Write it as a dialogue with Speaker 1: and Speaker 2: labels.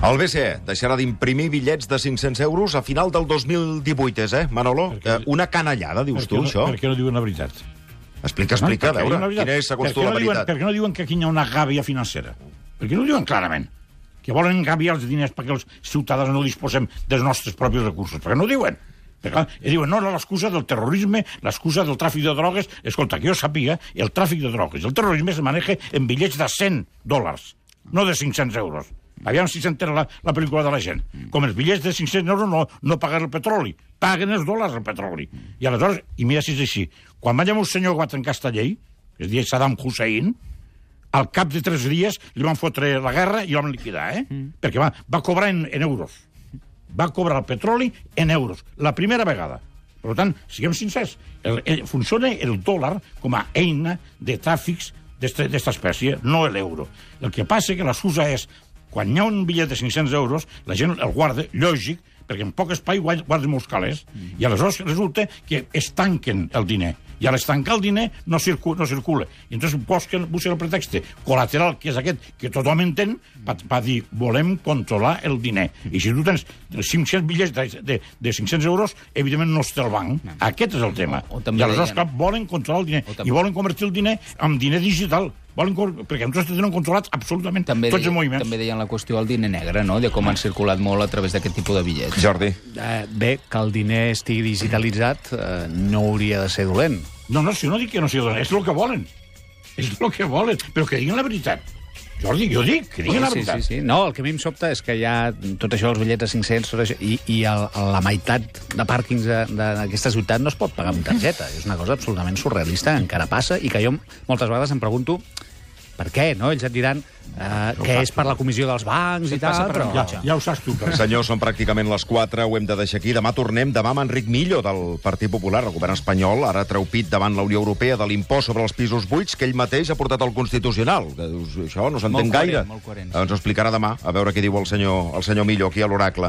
Speaker 1: El BCE deixarà d'imprimir bitllets de 500 euros a final del 2018, és, eh, Manolo?
Speaker 2: Perquè-
Speaker 1: Eh, una canallada, dius tu,
Speaker 2: no,
Speaker 1: això?
Speaker 2: Per què no diuen la veritat?
Speaker 1: Explica, explica, a
Speaker 2: Per què
Speaker 1: veure,
Speaker 2: veritat?
Speaker 1: quina és, segons tu,
Speaker 2: què
Speaker 1: la
Speaker 2: no diuen-
Speaker 1: veritat?
Speaker 2: Per què no diuen que aquí hi ha una gàbia financera? Per què no diuen clarament? Que volen engabiar els diners perquè els ciutadans no disposem dels nostres propis recursos. Per què no diuen? Perquè, i diuen, no, no, l'excusa del terrorisme, l'excusa del tràfic de drogues... Escolta, que jo sàpiga, el tràfic de drogues el terrorisme se maneja en bitllets de 100 dòlars, no de 500 euros. Aviam si s'entera la, la pel·lícula de la gent. Com els bitllets de 500 euros no, no paguen el petroli, paguen els dòlars el petroli. I aleshores, i mira si és així, quan va llamar un senyor que va trencar esta llei, es deia Saddam Hussein, al cap de tres dies li van fotre la guerra i el van liquidar, eh? Mm. Perquè va, va cobrar en, en euros. Va cobrar el petroli en euros, la primera vegada. Per tant, siguem sincers, el, el, funciona el dòlar com a eina de tràfics d'esta espècie, no l'euro. El que passa que l'excusa és, quan hi ha un bitllet de 500 euros, la gent el guarda, lògic, perquè en poc espai guarda guarda molts calés, mm. i aleshores resulta que es tanquen el diner. I a l'estancar el diner no, circu no circula. I entonces busquen, busquen el pretext col·lateral, que és aquest, que tothom entén, per, per dir, volem controlar el diner. I si tu tens 500 bitllets de, de, de 500 euros, evidentment no es té el banc. No. Aquest és el tema.
Speaker 3: O- o
Speaker 2: I aleshores,
Speaker 3: deien-
Speaker 2: clar, volen controlar el diner. I volen convertir el diner en diner digital. Volen, perquè nosaltres tenen controlats absolutament
Speaker 3: També,
Speaker 2: tots els
Speaker 3: deia,
Speaker 2: moviments.
Speaker 3: també deien la qüestió del diner negre, no? De com han circulat molt a través d'aquest tipus de bitllets.
Speaker 1: Jordi.
Speaker 4: Eh, bé, que el diner estigui digitalitzat eh, no hauria de ser dolent.
Speaker 2: No, no, si no dic que no sigui dolent, és el que volen. És el que volen, però que diguin la veritat. Jordi, jo dic, que diguin la
Speaker 4: sí,
Speaker 2: veritat.
Speaker 4: sí, sí. No, el que a mi em sobta és que hi ha tot això, els bitllets de 500, tot això, i, i el, la meitat de pàrquings d'aquesta ciutat no es pot pagar amb targeta. És una cosa absolutament surrealista, encara passa, i que jo moltes vegades em pregunto per què, no? Ells et diran eh, que és per la comissió dels bancs
Speaker 3: Sí,
Speaker 4: i tal,
Speaker 3: per
Speaker 4: però...
Speaker 2: Ja, ja ho saps tu. Però...
Speaker 1: Senyors, són pràcticament les 4, ho hem de deixar aquí. Demà tornem, demà amb Enric Millo, del Partit Popular, el govern espanyol, ara treu pit davant la Unió Europea de l'impost sobre els pisos buits que ell mateix ha portat al Constitucional. Que això no s'entén
Speaker 3: Molt coherent,
Speaker 1: gaire.
Speaker 3: molt coherent, sí.
Speaker 1: Ens ho explicarà demà, a veure què diu el senyor, el senyor Millo aquí a l'Oracle.